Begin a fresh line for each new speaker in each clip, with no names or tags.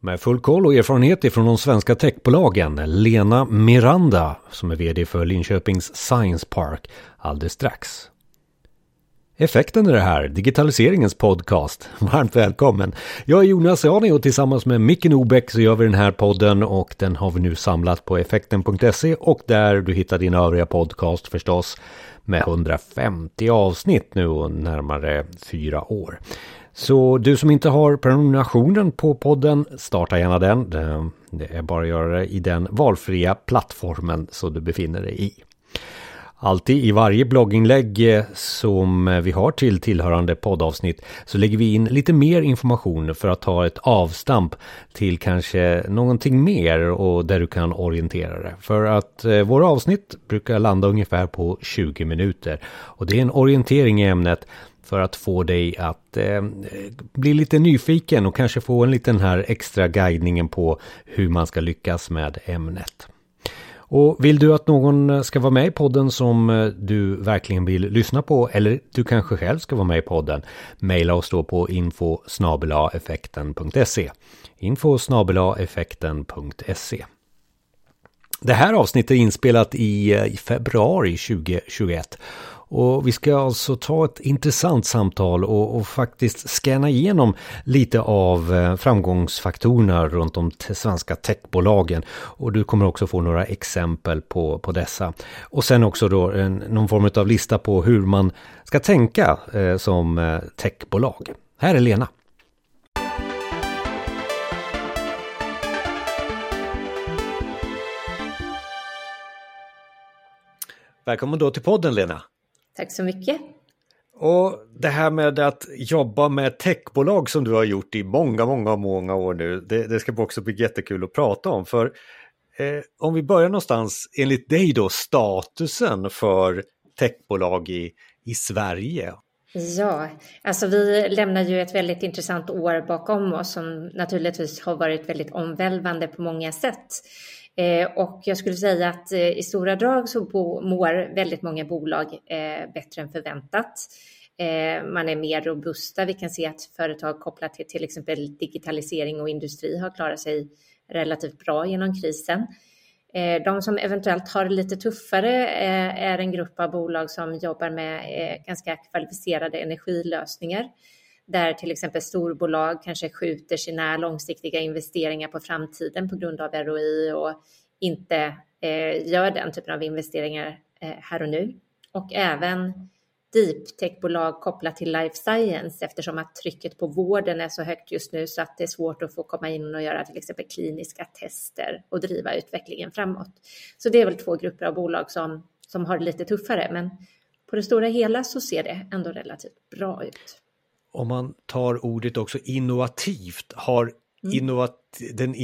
Med full koll och erfarenhet ifrån de svenska techbolagen, Lena Miranda som är VD för Linköpings Science Park, alldeles strax. Effekten är det här, digitaliseringens podcast. Varmt välkommen! Jag är Jonas Jani och tillsammans med Micke Nobeck så gör vi den här podden och den har vi nu samlat på effekten.se och där du hittar din övriga podcast förstås med 150 avsnitt nu och närmare fyra år. Så du som inte har prenumerationen på podden, starta gärna den. Det är bara att göra det i den valfria plattformen som du befinner dig i. Alltid i varje blogginlägg eh, som eh, vi har till tillhörande poddavsnitt så lägger vi in lite mer information för att ta ett avstamp till kanske någonting mer och där du kan orientera dig. För att eh, våra avsnitt brukar landa ungefär på 20 minuter och det är en orientering i ämnet för att få dig att eh, bli lite nyfiken och kanske få en liten här extra guidningen på hur man ska lyckas med ämnet. Och vill du att någon ska vara med i podden som eh, du verkligen vill lyssna på eller du kanske själv ska vara med i podden, mejla oss då på info effekten.se info effekten.se Det här avsnittet är inspelat i eh, februari 2021 och vi ska alltså ta ett intressant samtal och, och faktiskt scanna igenom lite av eh, framgångsfaktorerna runt de svenska techbolagen. Och du kommer också få några exempel på, på dessa. Och sen också då en, någon form av lista på hur man ska tänka eh, som eh, techbolag. Här är Lena. Välkommen då till podden Lena.
Tack så mycket.
Och det här med att jobba med techbolag som du har gjort i många, många, många år nu, det, det ska också bli jättekul att prata om. För eh, om vi börjar någonstans, enligt dig då, statusen för techbolag i, i Sverige?
Ja, alltså vi lämnar ju ett väldigt intressant år bakom oss som naturligtvis har varit väldigt omvälvande på många sätt. Eh, och jag skulle säga att eh, i stora drag så mår väldigt många bolag eh, bättre än förväntat. Man är mer robusta. Vi kan se att företag kopplat till till exempel digitalisering och industri har klarat sig relativt bra genom krisen. De som eventuellt har det lite tuffare är en grupp av bolag som jobbar med ganska kvalificerade energilösningar där till exempel storbolag kanske skjuter sina långsiktiga investeringar på framtiden på grund av ROI och inte eh, gör den typen av investeringar eh, här och nu. Och även deep tech-bolag kopplat till life science eftersom att trycket på vården är så högt just nu så att det är svårt att få komma in och göra till exempel kliniska tester och driva utvecklingen framåt. Så det är väl två grupper av bolag som, som har det lite tuffare, men på det stora hela så ser det ändå relativt bra ut
om man tar ordet också innovativt, har mm. innovat, den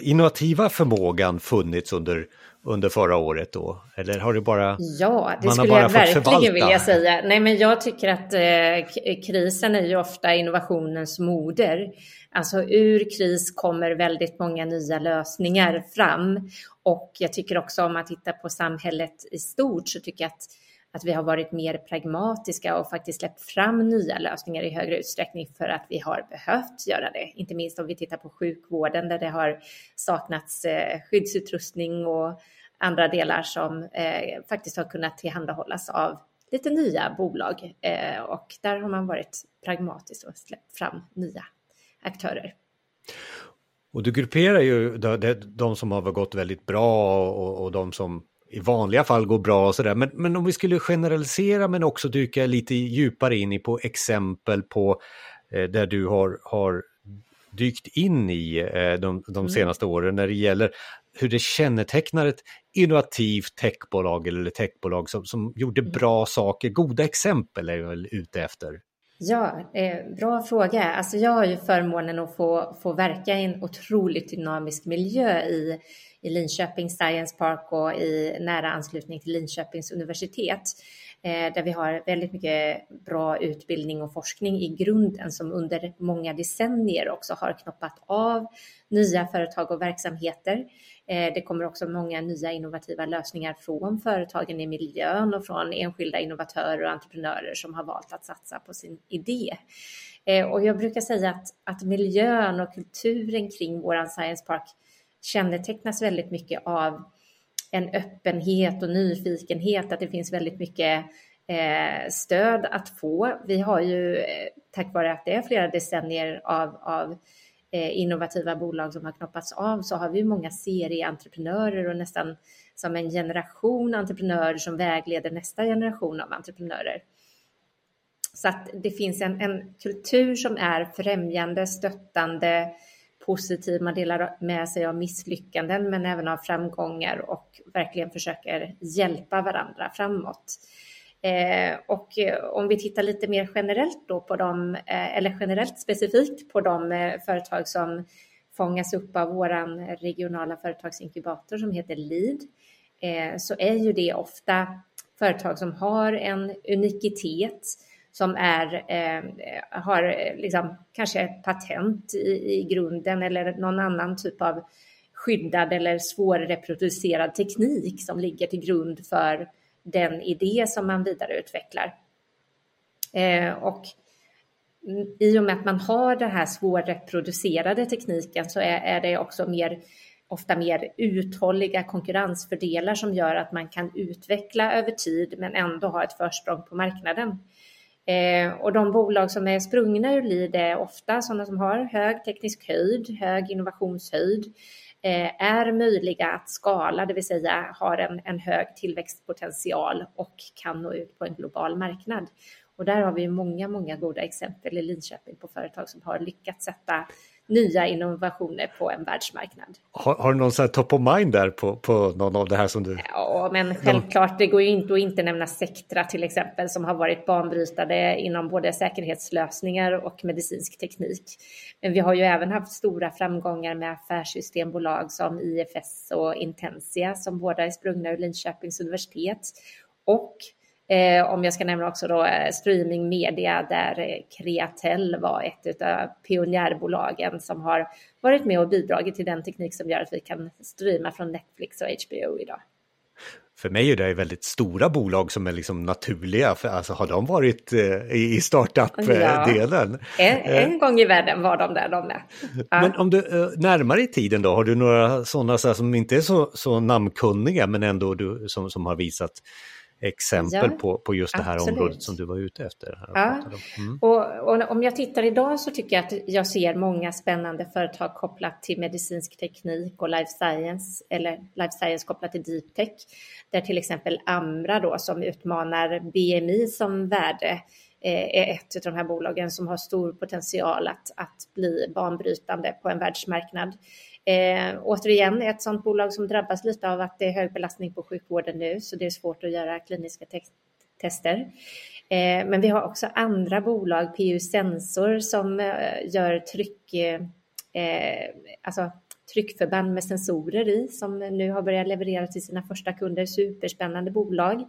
innovativa förmågan funnits under, under förra året då? Eller har det bara...
Ja, det skulle jag verkligen vilja säga. Nej, men jag tycker att eh, krisen är ju ofta innovationens moder. Alltså ur kris kommer väldigt många nya lösningar fram. Och jag tycker också om man tittar på samhället i stort så tycker jag att att vi har varit mer pragmatiska och faktiskt släppt fram nya lösningar i högre utsträckning för att vi har behövt göra det. Inte minst om vi tittar på sjukvården där det har saknats eh, skyddsutrustning och andra delar som eh, faktiskt har kunnat tillhandahållas av lite nya bolag eh, och där har man varit pragmatisk och släppt fram nya aktörer.
Och du grupperar ju de, de som har gått väldigt bra och, och de som i vanliga fall går bra och sådär. Men, men om vi skulle generalisera men också dyka lite djupare in i på exempel på eh, där du har, har dykt in i eh, de, de mm. senaste åren när det gäller hur det kännetecknar ett innovativt techbolag eller techbolag som, som gjorde mm. bra saker. Goda exempel är jag väl ute efter.
Ja, eh, bra fråga. Alltså jag har ju förmånen att få, få verka i en otroligt dynamisk miljö i i Linköping Science Park och i nära anslutning till Linköpings universitet eh, där vi har väldigt mycket bra utbildning och forskning i grunden som under många decennier också har knoppat av nya företag och verksamheter. Eh, det kommer också många nya innovativa lösningar från företagen i miljön och från enskilda innovatörer och entreprenörer som har valt att satsa på sin idé. Eh, och jag brukar säga att, att miljön och kulturen kring våran Science Park kännetecknas väldigt mycket av en öppenhet och nyfikenhet, att det finns väldigt mycket eh, stöd att få. Vi har ju eh, tack vare att det är flera decennier av, av eh, innovativa bolag som har knoppats av så har vi många serieentreprenörer och nästan som en generation entreprenörer som vägleder nästa generation av entreprenörer. Så att det finns en, en kultur som är främjande, stöttande, positiv. Man delar med sig av misslyckanden men även av framgångar och verkligen försöker hjälpa varandra framåt. Eh, och eh, om vi tittar lite mer generellt då på dem, eh, eller generellt specifikt på de eh, företag som fångas upp av våran regionala företagsinkubator som heter LEAD, eh, så är ju det ofta företag som har en unikitet, som är, eh, har eh, liksom, kanske ett patent i, i grunden eller någon annan typ av skyddad eller svårreproducerad teknik som ligger till grund för den idé som man vidareutvecklar. Eh, och i och med att man har den här svårreproducerade tekniken så är, är det också mer ofta mer uthålliga konkurrensfördelar som gör att man kan utveckla över tid men ändå ha ett försprång på marknaden. Eh, och de bolag som är sprungna ur LID är ofta sådana som har hög teknisk höjd, hög innovationshöjd, eh, är möjliga att skala, det vill säga har en, en hög tillväxtpotential och kan nå ut på en global marknad. Och där har vi många, många goda exempel i Linköping på företag som har lyckats sätta nya innovationer på en världsmarknad.
Har, har du någon sån top of mind där på, på någon av det här som du...
Ja, men självklart, det går ju inte att inte nämna Sectra till exempel som har varit banbrytande inom både säkerhetslösningar och medicinsk teknik. Men vi har ju även haft stora framgångar med affärssystembolag som IFS och Intensia som båda är sprungna ur Linköpings universitet och Eh, om jag ska nämna också då eh, streamingmedia där eh, Kreatell var ett av pionjärbolagen som har varit med och bidragit till den teknik som gör att vi kan streama från Netflix och HBO idag.
För mig är det väldigt stora bolag som är liksom naturliga, för alltså har de varit eh, i startup-delen?
Ja, en, en gång i världen var de där de med.
Ja. Men om du närmare i tiden då, har du några sådana så som inte är så, så namnkunniga men ändå du, som, som har visat exempel ja, på, på just det här absolut. området som du var ute efter.
Ja. Mm. Och, och, om jag tittar idag så tycker jag att jag ser många spännande företag kopplat till medicinsk teknik och life science eller life science kopplat till deep tech. Där till exempel Amra då som utmanar BMI som värde eh, är ett av de här bolagen som har stor potential att, att bli banbrytande på en världsmarknad. Eh, återigen ett sådant bolag som drabbas lite av att det är hög belastning på sjukvården nu, så det är svårt att göra kliniska te tester. Eh, men vi har också andra bolag, PU Sensor, som eh, gör tryck, eh, eh, alltså tryckförband med sensorer i, som nu har börjat leverera till sina första kunder. Superspännande bolag.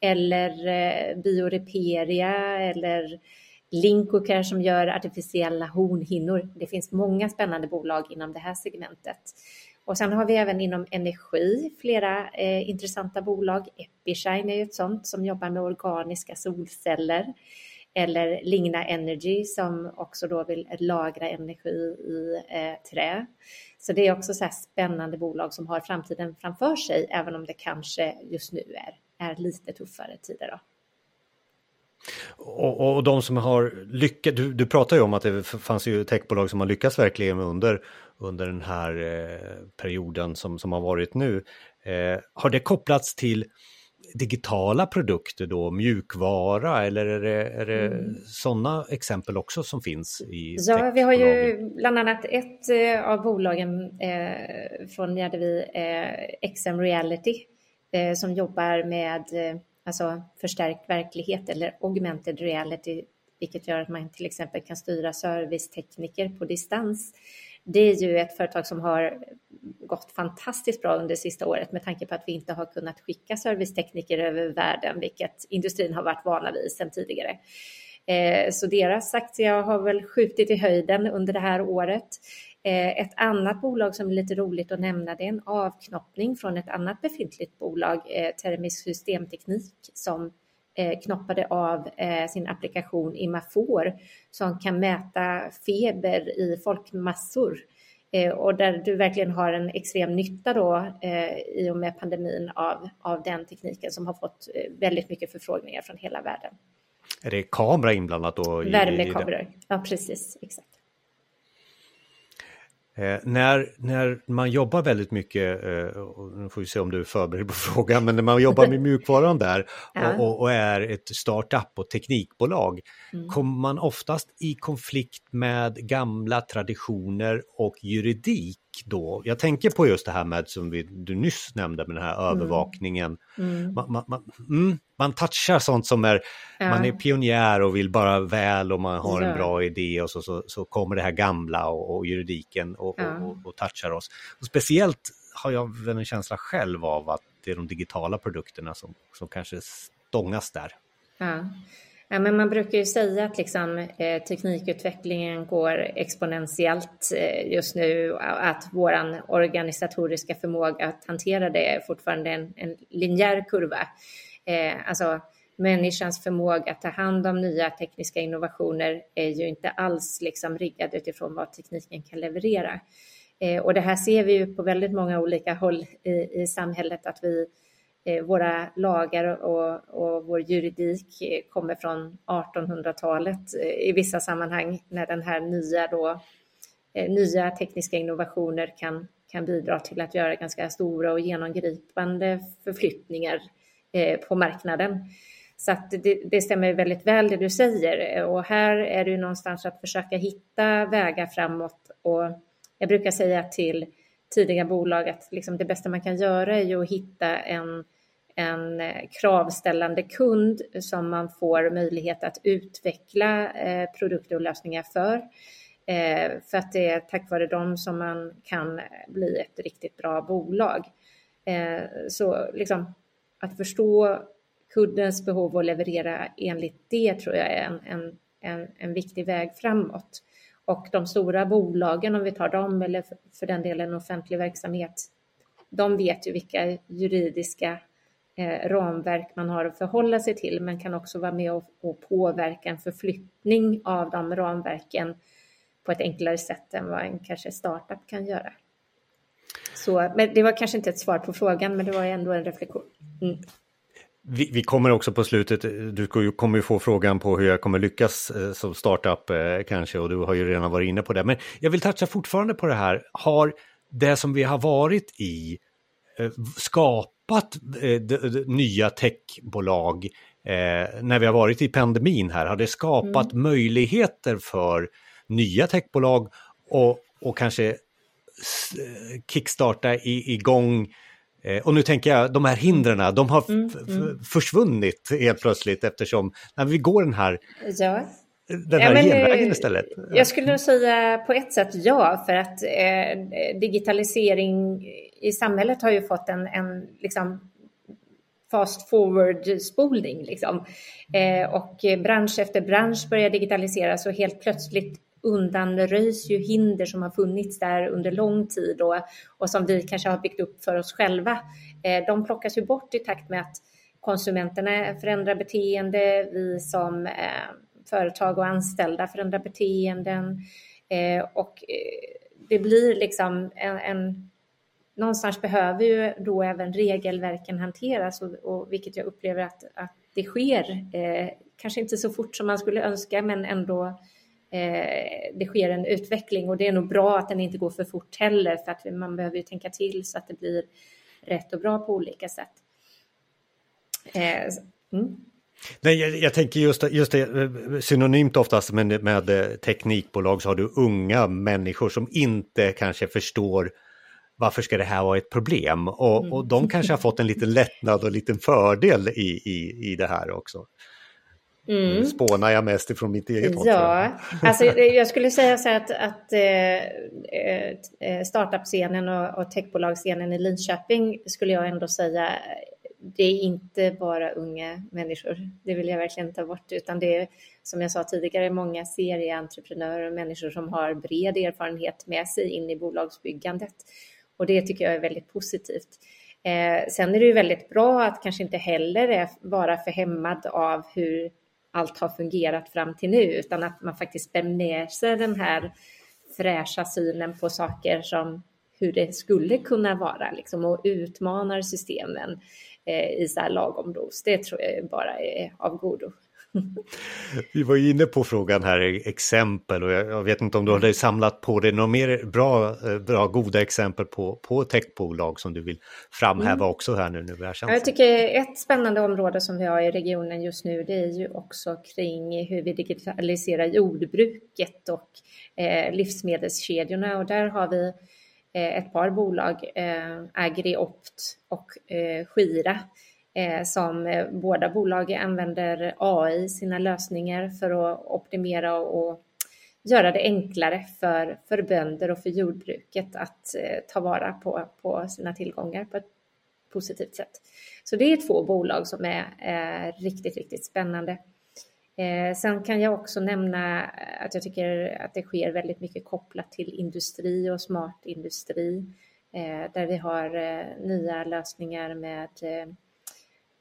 Eller eh, Bioreperia eller Linkocare som gör artificiella hornhinnor. Det finns många spännande bolag inom det här segmentet. Och sen har vi även inom energi flera eh, intressanta bolag. Epishine är ju ett sånt som jobbar med organiska solceller. Eller Ligna Energy som också då vill lagra energi i eh, trä. Så det är också så spännande bolag som har framtiden framför sig, även om det kanske just nu är, är lite tuffare tider. Då.
Och, och de som har lyckats, du, du pratar ju om att det fanns ju techbolag som har lyckats verkligen under, under den här eh, perioden som, som har varit nu. Eh, har det kopplats till digitala produkter då, mjukvara eller är det, är det mm. sådana exempel också som finns i
Ja, vi har ju bland annat ett eh, av bolagen eh, från Gärdevi, eh, XM Reality, eh, som jobbar med eh, alltså förstärkt verklighet eller augmented reality, vilket gör att man till exempel kan styra servicetekniker på distans. Det är ju ett företag som har gått fantastiskt bra under det sista året med tanke på att vi inte har kunnat skicka servicetekniker över världen, vilket industrin har varit vana vid sedan tidigare. Eh, så deras aktier har väl skjutit i höjden under det här året. Eh, ett annat bolag som är lite roligt att nämna det är en avknoppning från ett annat befintligt bolag, eh, Termisk systemteknik, som eh, knoppade av sin applikation Imafor som kan mäta feber i folkmassor och där du verkligen har en extrem nytta då i och med pandemin av, av den tekniken som har fått väldigt mycket förfrågningar från hela världen.
Är det kamera inblandat då?
Värmekameror, ja precis, exakt.
Eh, när, när man jobbar väldigt mycket, eh, och nu får vi se om du är förberedd på frågan, men när man jobbar med mjukvaran där ja. och, och, är ett startup och teknikbolag, mm. kommer man oftast i konflikt med gamla traditioner och juridik då? Jag tänker på just det här med som vi, du nyss nämnde med den här mm. övervakningen. Mm. Man, man, man, mm, man, touchar sånt som är, ja. man är pionjär och vill bara väl och man har ja. en bra idé och så, så, så kommer det här gamla och, och juridiken och, ja. och, och, och, touchar oss. Och speciellt har jag väl en känsla själv av att det är de digitala produkterna som, som kanske stångas där.
Ja. Men man brukar ju säga att liksom, eh, teknikutvecklingen går exponentiellt eh, just nu, och att vår organisatoriska förmåga att hantera det är fortfarande en, en linjär kurva. Eh, alltså, människans förmåga att ta hand om nya tekniska innovationer är ju inte alls liksom riggad utifrån vad tekniken kan leverera. Eh, och det här ser vi ju på väldigt många olika håll i, i samhället, att vi Eh, våra lagar och, och vår juridik eh, kommer från 1800-talet eh, i vissa sammanhang när den här nya, då, nya tekniska innovationer kan, kan bidra till att göra ganska stora och genomgripande förflyttningar på marknaden. Så att det, det, stämmer väldigt väl det du säger och här är det ju någonstans att försöka hitta vägar framåt och jag brukar säga till tidiga bolag att liksom det bästa man kan göra är ju att hitta en, en eh, kravställande kund som man får möjlighet att utveckla eh, produkter och lösningar för. Eh, för att det är tack vare dem som man kan bli ett riktigt bra bolag. Eh, så liksom, att förstå kundens behov och leverera enligt det tror jag är en, en, en, en viktig väg framåt. Och de stora bolagen, om vi tar dem, eller för den delen offentlig verksamhet, de vet ju vilka juridiska eh, ramverk man har att förhålla sig till, men kan också vara med och, och påverka en förflyttning av de ramverken på ett enklare sätt än vad en kanske startup kan göra. Så, men det var kanske inte ett svar på frågan, men det var ändå en reflektion. Mm.
Vi, vi, kommer också på slutet, du kommer ju få frågan på hur jag kommer lyckas eh, som startup eh, kanske och du har ju redan varit inne på det. Men jag vill toucha fortfarande på det här, har det som vi har varit i eh, skapat nya techbolag när vi har varit i pandemin här? Har det skapat mm. möjligheter för nya techbolag och, och kanske kickstarta igång Eh, och nu tänker jag, de här hindren, de har mm, mm. försvunnit helt plötsligt eftersom när vi går den här, ja. den här ja, genvägen eh, istället.
Jag skulle nog säga på ett sätt ja, för att eh, digitalisering i samhället har ju fått en, en liksom, fast forward-spolning. Liksom. Eh, och bransch efter bransch börjar digitaliseras och helt plötsligt undanröjs ju hinder som har funnits där under lång tid och, och som vi kanske har byggt upp för oss själva. Eh, de plockas ju bort i takt med att konsumenterna förändrar beteende, vi som eh, företag och anställda förändrar beteenden eh, och eh, det blir liksom en, en någonstans behöver ju då även regelverken hanteras och, och vilket jag upplever att, att det sker. Eh, kanske inte så fort som man skulle önska men ändå Eh, det sker en utveckling och det är nog bra att den inte går för fort heller för att man behöver ju tänka till så att det blir rätt och bra på olika sätt.
Eh, mm. Nej, jag, jag, tänker just, just det, synonymt oftast med, med teknikbolag så har du unga människor som inte kanske förstår varför ska det här vara ett problem? Och, mm. och de kanske har fått en liten lättnad och en liten fördel i, i, i det här också. Mm. Spånar jag mest ifrån mitt eget
håll. Ja, alltså, jag skulle säga så att, att eh, eh, startup-scenen och, och techbolagsscenen i Linköping skulle jag ändå säga det är inte bara unga människor. Det vill jag verkligen ta bort, utan det är som jag sa tidigare många serieentreprenörer och människor som har bred erfarenhet med sig in i bolagsbyggandet. Och det tycker jag är väldigt positivt. Eh, sen är det ju väldigt bra att kanske inte heller är, vara för hämmad av hur allt har fungerat fram till nu, utan att man faktiskt bär med sig den här fräscha synen på saker som hur det skulle kunna vara liksom, och utmanar systemen eh, i så här lagom dos. Det tror jag bara är av godo.
Vi var inne på frågan här, exempel och jag, vet inte om du har samlat på dig några mer bra, eh, bra goda exempel på, på techbolag som du vill framhäva mm. också här nu. nu
jag tycker ett spännande område som vi har i regionen just nu det är ju också kring hur vi digitaliserar jordbruket och eh, livsmedelskedjorna och där har vi eh, ett par bolag, eh, AgriOpt och eh, Skira Eh, som eh, båda bolag använder AI i sina lösningar för att optimera och göra det enklare för, för bönder och för jordbruket att eh, ta vara på, på sina tillgångar på ett positivt sätt. Så det är två bolag som är eh, riktigt, riktigt spännande. Eh, sen kan jag också nämna att jag tycker att det sker väldigt mycket kopplat till industri och smart industri eh, där vi har eh, nya lösningar med eh,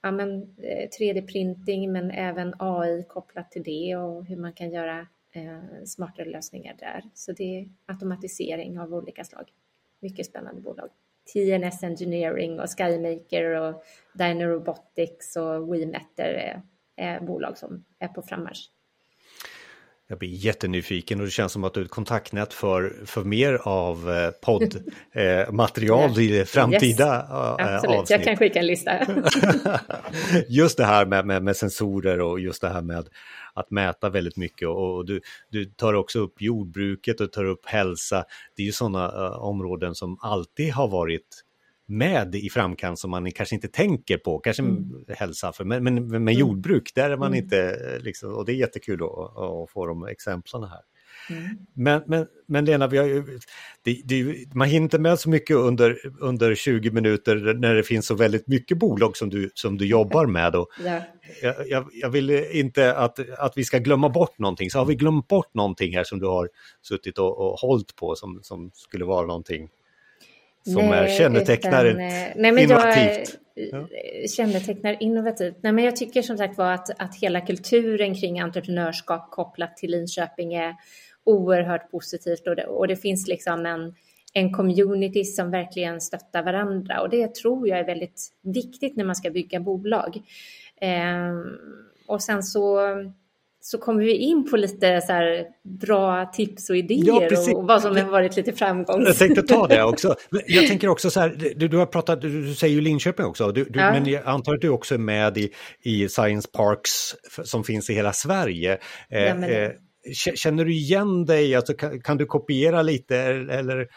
ja, men, eh, 3D-printing men även AI kopplat till det och hur man kan göra eh, smartare lösningar där. Så det är automatisering av olika slag. Mycket spännande bolag. TNS Engineering och Skymaker och Dyno Robotics och WeMetter är, är bolag som är på frammarsch.
Jag blir jättenyfiken och det känns som att du är ett kontaktnät för, för mer av eh, poddmaterial eh, i framtida yes.
Eh, Absolut, avsnitt. jag kan skicka en lista.
just det här med, med, med, sensorer och just det här med att mäta väldigt mycket och du, du tar också upp jordbruket och tar upp hälsa. Det är ju sådana uh, områden som alltid har varit med i framkant som man kanske inte tänker på, kanske mm. hälsa, för, men, men, men mm. jordbruk, där är man mm. inte, liksom, och det är jättekul att, att få de exemplen här. Mm. Men, men, men Lena, vi har ju, det, det, man hinner inte med så mycket under, under 20 minuter när det finns så väldigt mycket bolag som du, som du jobbar med. Och ja. jag, jag, jag, vill inte att, att vi ska glömma bort någonting, så har vi glömt bort någonting här som du har suttit och, och hållit på som, som skulle vara någonting som nej, är kännetecknar utan, nej, men innovativt?
Jag, kännetecknar innovativt? Nej, men jag tycker som sagt var att, att hela kulturen kring entreprenörskap kopplat till Linköping är oerhört positivt och det, och det finns liksom en, en community som verkligen stöttar varandra och det tror jag är väldigt viktigt när man ska bygga bolag. Eh, och sen så så kommer vi in på lite så här bra tips och idéer ja, och vad som har varit lite framgångsrikt.
Jag tänkte ta det också. Jag tänker också så här, du, du har pratat, du, säger ju Linköping också, du, du, ja. men jag antar att du också är med i, i Science Parks som finns i hela Sverige. Ja, eh, känner du igen dig, alltså, kan, kan, du kopiera lite eller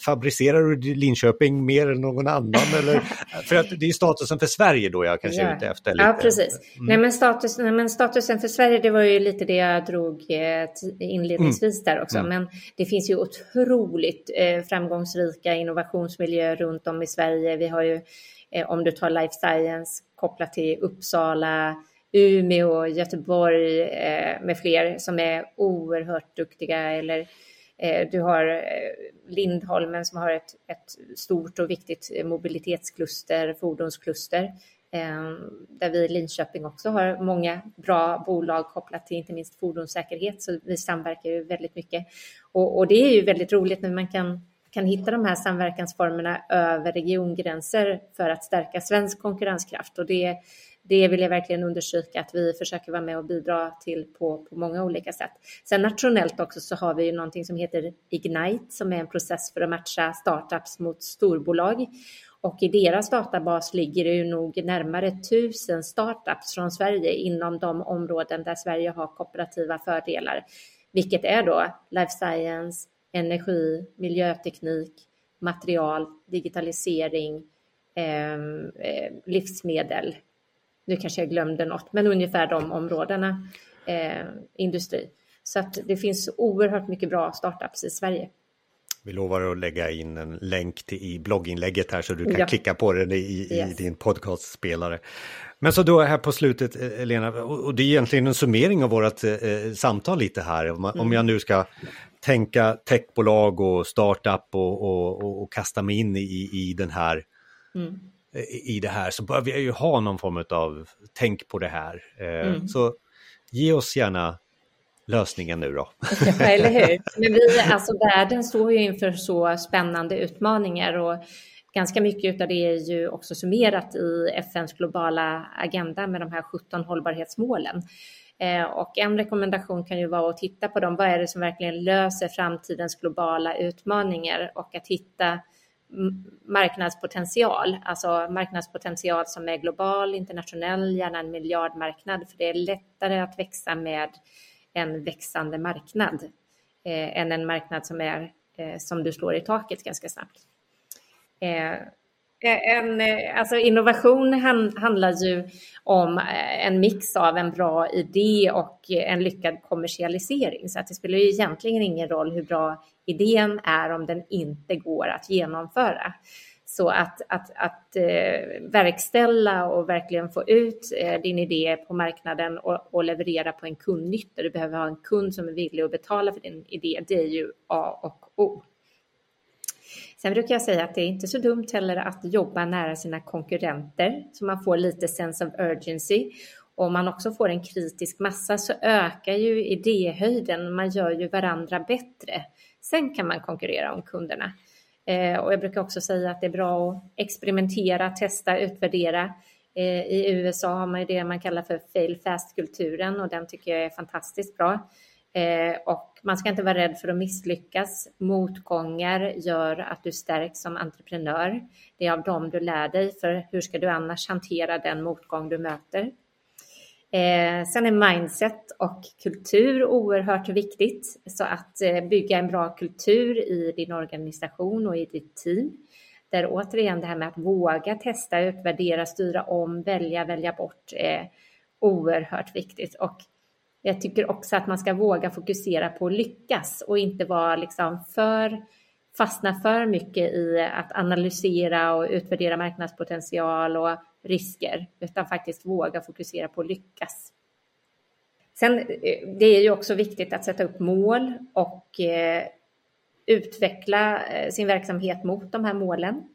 fabricerar du Linköping mer än någon annan? Eller, för att det är statusen för Sverige då jag kanske är ute efter. Lite.
Ja, precis. Mm. Nej, men status, nej, men statusen för Sverige, det var ju lite det jag drog eh, inledningsvis mm. där också. Mm. Men det finns ju otroligt eh, framgångsrika innovationsmiljöer runt om i Sverige. Vi har ju, eh, om du tar life science kopplat till Uppsala, Umeå, Göteborg eh, med fler som är oerhört duktiga eller Eh, du har eh, Lindholmen som har ett, ett stort och viktigt eh, mobilitetskluster, fordonskluster, där vi i Linköping också har många bra bolag kopplat till inte minst fordonssäkerhet, så vi samverkar ju väldigt mycket. Och, och det är ju väldigt roligt när man kan, kan hitta de här samverkansformerna över regiongränser för att stärka svensk konkurrenskraft. Och det det vill jag verkligen understryka att vi försöker vara med och bidra till på, på många olika sätt. Sen nationellt också så har vi ju någonting som heter Ignite som är en process för att matcha startups mot storbolag. Och i deras databas ligger det ju nog närmare tusen startups från Sverige inom de områden där Sverige har kooperativa fördelar, vilket är då life science, energi, miljöteknik, material, digitalisering, ehm, eh, livsmedel nu kanske jag glömde något, men ungefär de områdena, eh, industri. Så att det finns oerhört mycket bra startups i Sverige.
Vi lovar att lägga in en länk till, i blogginlägget här så du kan ja. klicka på den i, yes. i din podcastspelare. Men så då här på slutet, eh, Lena, och det är egentligen en summering av vårt eh, samtal lite här. Om, mm. om jag nu ska tänka techbolag och startup och, och, och, och kasta mig in i, i den här mm i det här så bör vi ju ha någon form av tänk på det här. Mm. Så ge oss gärna lösningen nu då.
Ja, eller hur. Men vi, alltså världen står ju inför så spännande utmaningar och ganska mycket av det är ju också summerat i FNs globala agenda med de här 17 hållbarhetsmålen. Eh, och en rekommendation kan ju vara att titta på dem. Vad är det som verkligen löser framtidens globala utmaningar och att hitta marknadspotential, alltså marknadspotential som är global, internationell, gärna en miljardmarknad, för det är lättare att växa med en växande marknad eh, än en marknad som är eh, som du slår i taket ganska snabbt. Eh, en, eh, alltså innovation handlar ju om eh, en mix av en bra idé och en lyckad kommersialisering. Så att det spelar ju egentligen ingen roll hur bra idén är om den inte går att genomföra. Så att, att, att eh, verkställa och verkligen få ut din idé på marknaden och, och, leverera på en kundnytta. Du behöver ha en kund som är villig att betala för din idé. Det är ju A och O. Sen brukar jag säga att det är inte så dumt heller att jobba nära sina konkurrenter så man får lite sense of urgency. Om man också får en kritisk massa så ökar ju idéhöjden. Man gör ju varandra bättre. Sen kan man konkurrera om kunderna. Eh, och jag brukar också säga att det är bra att experimentera, testa, utvärdera. Eh, I USA har man ju det man kallar för fail fast-kulturen och den tycker jag är fantastiskt bra. Eh, och man ska inte vara rädd för att misslyckas. Motgångar gör att du stärks som entreprenör. Det är av dem du lär dig, för hur ska du annars hantera den motgång du möter? Eh, sen är mindset och kultur oerhört viktigt. Så att eh, bygga en bra kultur i din organisation och i ditt team. Där återigen det här med att våga testa, utvärdera, styra om, välja, välja bort är oerhört viktigt. Och jag tycker också att man ska våga fokusera på att lyckas och inte vara liksom för fastna för mycket i att analysera och utvärdera marknadspotential och risker, utan faktiskt våga fokusera på att lyckas. Sen, eh, det är ju också viktigt att sätta upp mål och eh, utveckla eh, sin verksamhet mot de här målen.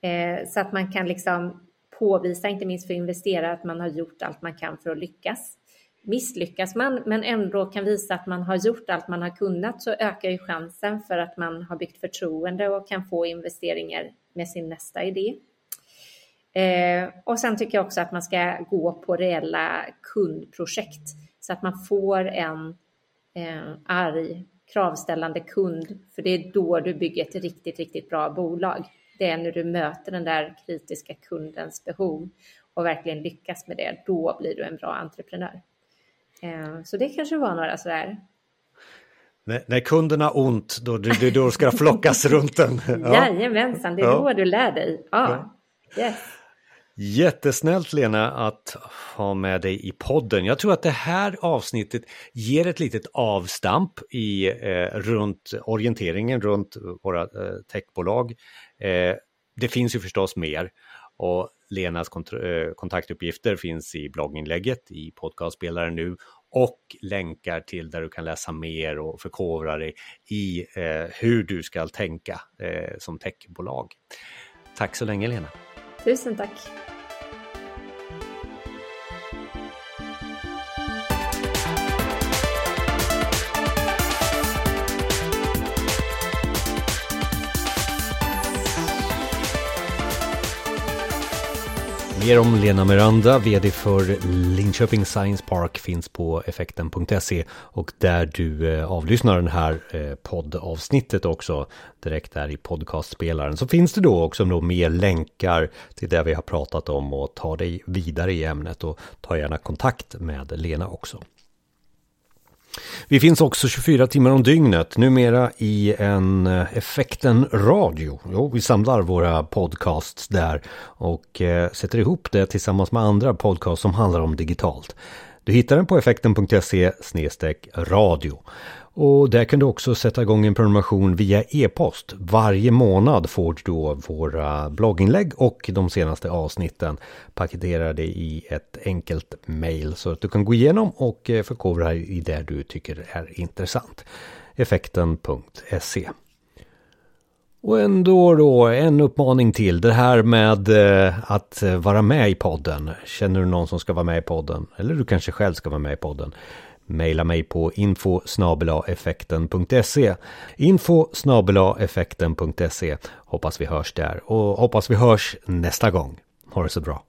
Eh, så att man kan liksom påvisa, inte minst för investerare, att man har gjort allt man kan för att lyckas. Misslyckas man men ändå kan visa att man har gjort allt man har kunnat så ökar ju chansen för att man har byggt förtroende och kan få investeringar med sin nästa idé. Eh, och sen tycker jag också att man ska gå på reella kundprojekt så att man får en eh, arg, kravställande kund. För det är då du bygger ett riktigt, riktigt bra bolag. Det är när du möter den där kritiska kundens behov och verkligen lyckas med det. Då blir du en bra entreprenör. Eh, så det kanske var några sådär
när, när kunden har ont, då, då, då ska det flockas runt den.
Ja. Jajamensan, det är ja. då du lär dig. Ja. ja. Yes.
Jättesnällt Lena att ha med dig i podden. Jag tror att det här avsnittet ger ett litet avstamp i, eh, runt orienteringen runt våra eh, techbolag. Eh, det finns ju förstås mer och Lenas kont eh, kontaktuppgifter finns i blogginlägget i podcastspelaren nu och länkar till där du kan läsa mer och förkovra dig i eh, hur du ska tänka eh, som techbolag. Tack så länge Lena.
Tusen tack.
Mer om Lena Miranda, VD för Linköping Science Park, finns på effekten.se och där du eh, avlyssnar den här eh, poddavsnittet också direkt där i podcastspelaren. Så finns det då också då mer länkar till det vi har pratat om och ta dig vidare i ämnet. Och ta gärna kontakt med Lena också. Vi finns också 24 timmar om dygnet, numera i en eh, Effekten Radio. Jo, vi samlar våra podcasts där och eh, sätter ihop det tillsammans med andra podcasts som handlar om digitalt. Du hittar den på effekten.se radio. Och där kan du också sätta igång en prenumeration via e-post. Varje månad får du då våra blogginlägg och de senaste avsnitten paketerade i ett enkelt mail så att du kan gå igenom och eh, förkovra dig i det du tycker är intressant. Effekten.se och ändå då en uppmaning till. Det här med eh, att vara med i podden. Känner du någon som ska vara med i podden? Eller du kanske själv ska vara med i podden? Maila mig på info effekten.se info effekten.se Hoppas vi hörs där och hoppas vi hörs nästa gång. Ha det så bra.